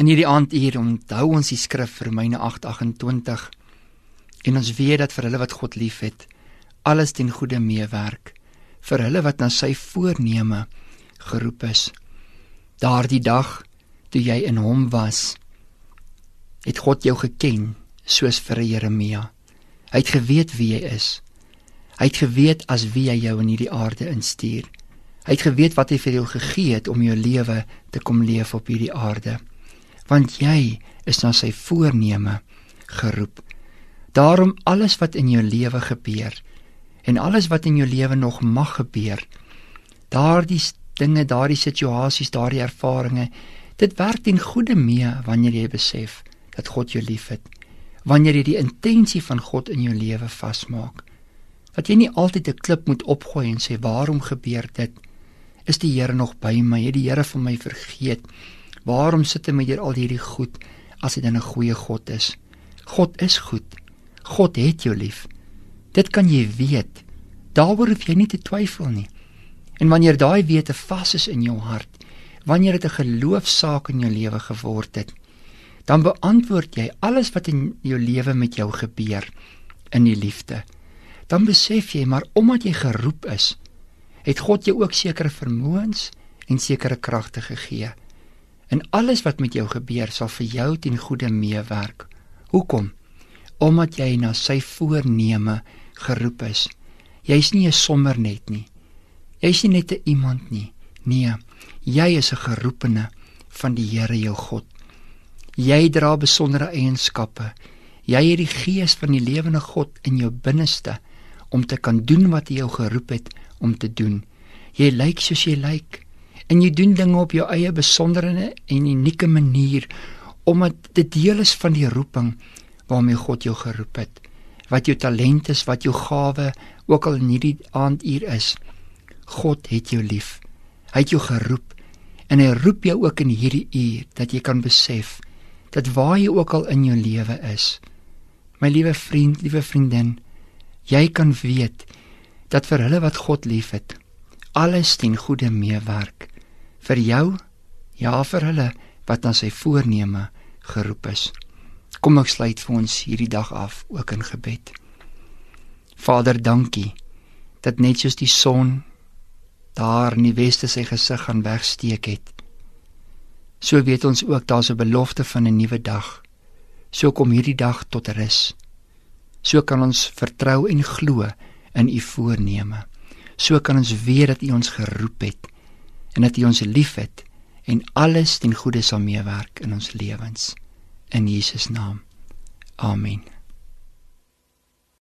In hierdie aand hier onthou ons die skrif Romeine 8:28 en ons weet dat vir hulle wat God liefhet, alles ten goeie meewerk vir hulle wat na sy voorneme geroep is. Daardie dag toe jy in hom was, het God jou geken soos vir Jeremia. Hy het geweet wie jy is. Hy het geweet as wie hy jou in hierdie aarde instuur. Hy het geweet wat hy vir jou gegee het om jou lewe te kom leef op hierdie aarde want jy is na sy voorneme geroep. Daarom alles wat in jou lewe gebeur en alles wat in jou lewe nog mag gebeur, daardie dinge, daardie situasies, daardie ervarings, dit werk ten goeie mee wanneer jy besef dat God jou liefhet. Wanneer jy die intensie van God in jou lewe vasmaak. Dat jy nie altyd 'n klip moet opgooi en sê waarom gebeur dit? Is die Here nog by my? Het die Here van my vergeet? Waarom sit hy met hier al hierdie goed as hy dan 'n goeie God is? God is goed. God het jou lief. Dit kan jy weet. Daaroor hoef jy nie te twyfel nie. En wanneer daai wete vas is in jou hart, wanneer dit 'n geloofsaak in jou lewe geword het, dan beantwoord jy alles wat in jou lewe met jou gebeur in die liefde. Dan besef jy maar omdat jy geroep is, het God jou ook sekere vermoëns en sekere kragte gegee. En alles wat met jou gebeur sal vir jou ten goeie meewerk. Hoekom? Omdat jy na sy voorneme geroep is. Jy's nie 'n sommer net nie. Jy's nie net 'n iemand nie. Nee, jy is 'n geroepene van die Here jou God. Jy dra besondere eienskappe. Jy het die gees van die lewende God in jou binneste om te kan doen wat hy jou geroep het om te doen. Jy lyk soos jy lyk en jy doen dinge op jou eie besondere en unieke manier omdat dit deel is van die roeping waarmee God jou geroep het. Wat jou talent is, wat jou gawe ook al in hierdie aanduur is. God het jou lief. Hy het jou geroep en hy roep jou ook in hierdie uur dat jy kan besef dat waar jy ook al in jou lewe is. My liewe vriend, liewe vriendin, jy kan weet dat vir hulle wat God liefhet, alles ten goeie meewerk vir jou ja vir hulle wat aan sy voorneme geroep is. Kom ek sluit vir ons hierdie dag af ook in gebed. Vader, dankie dat net soos die son daar in die weste sy gesig gaan wegsteek het. So weet ons ook daar's 'n belofte van 'n nuwe dag. So kom hierdie dag tot rus. So kan ons vertrou en glo in u voorneme. So kan ons weet dat u ons geroep het en dat U ons liefhet en alles ten goeie sal meewerk in ons lewens in Jesus naam. Amen.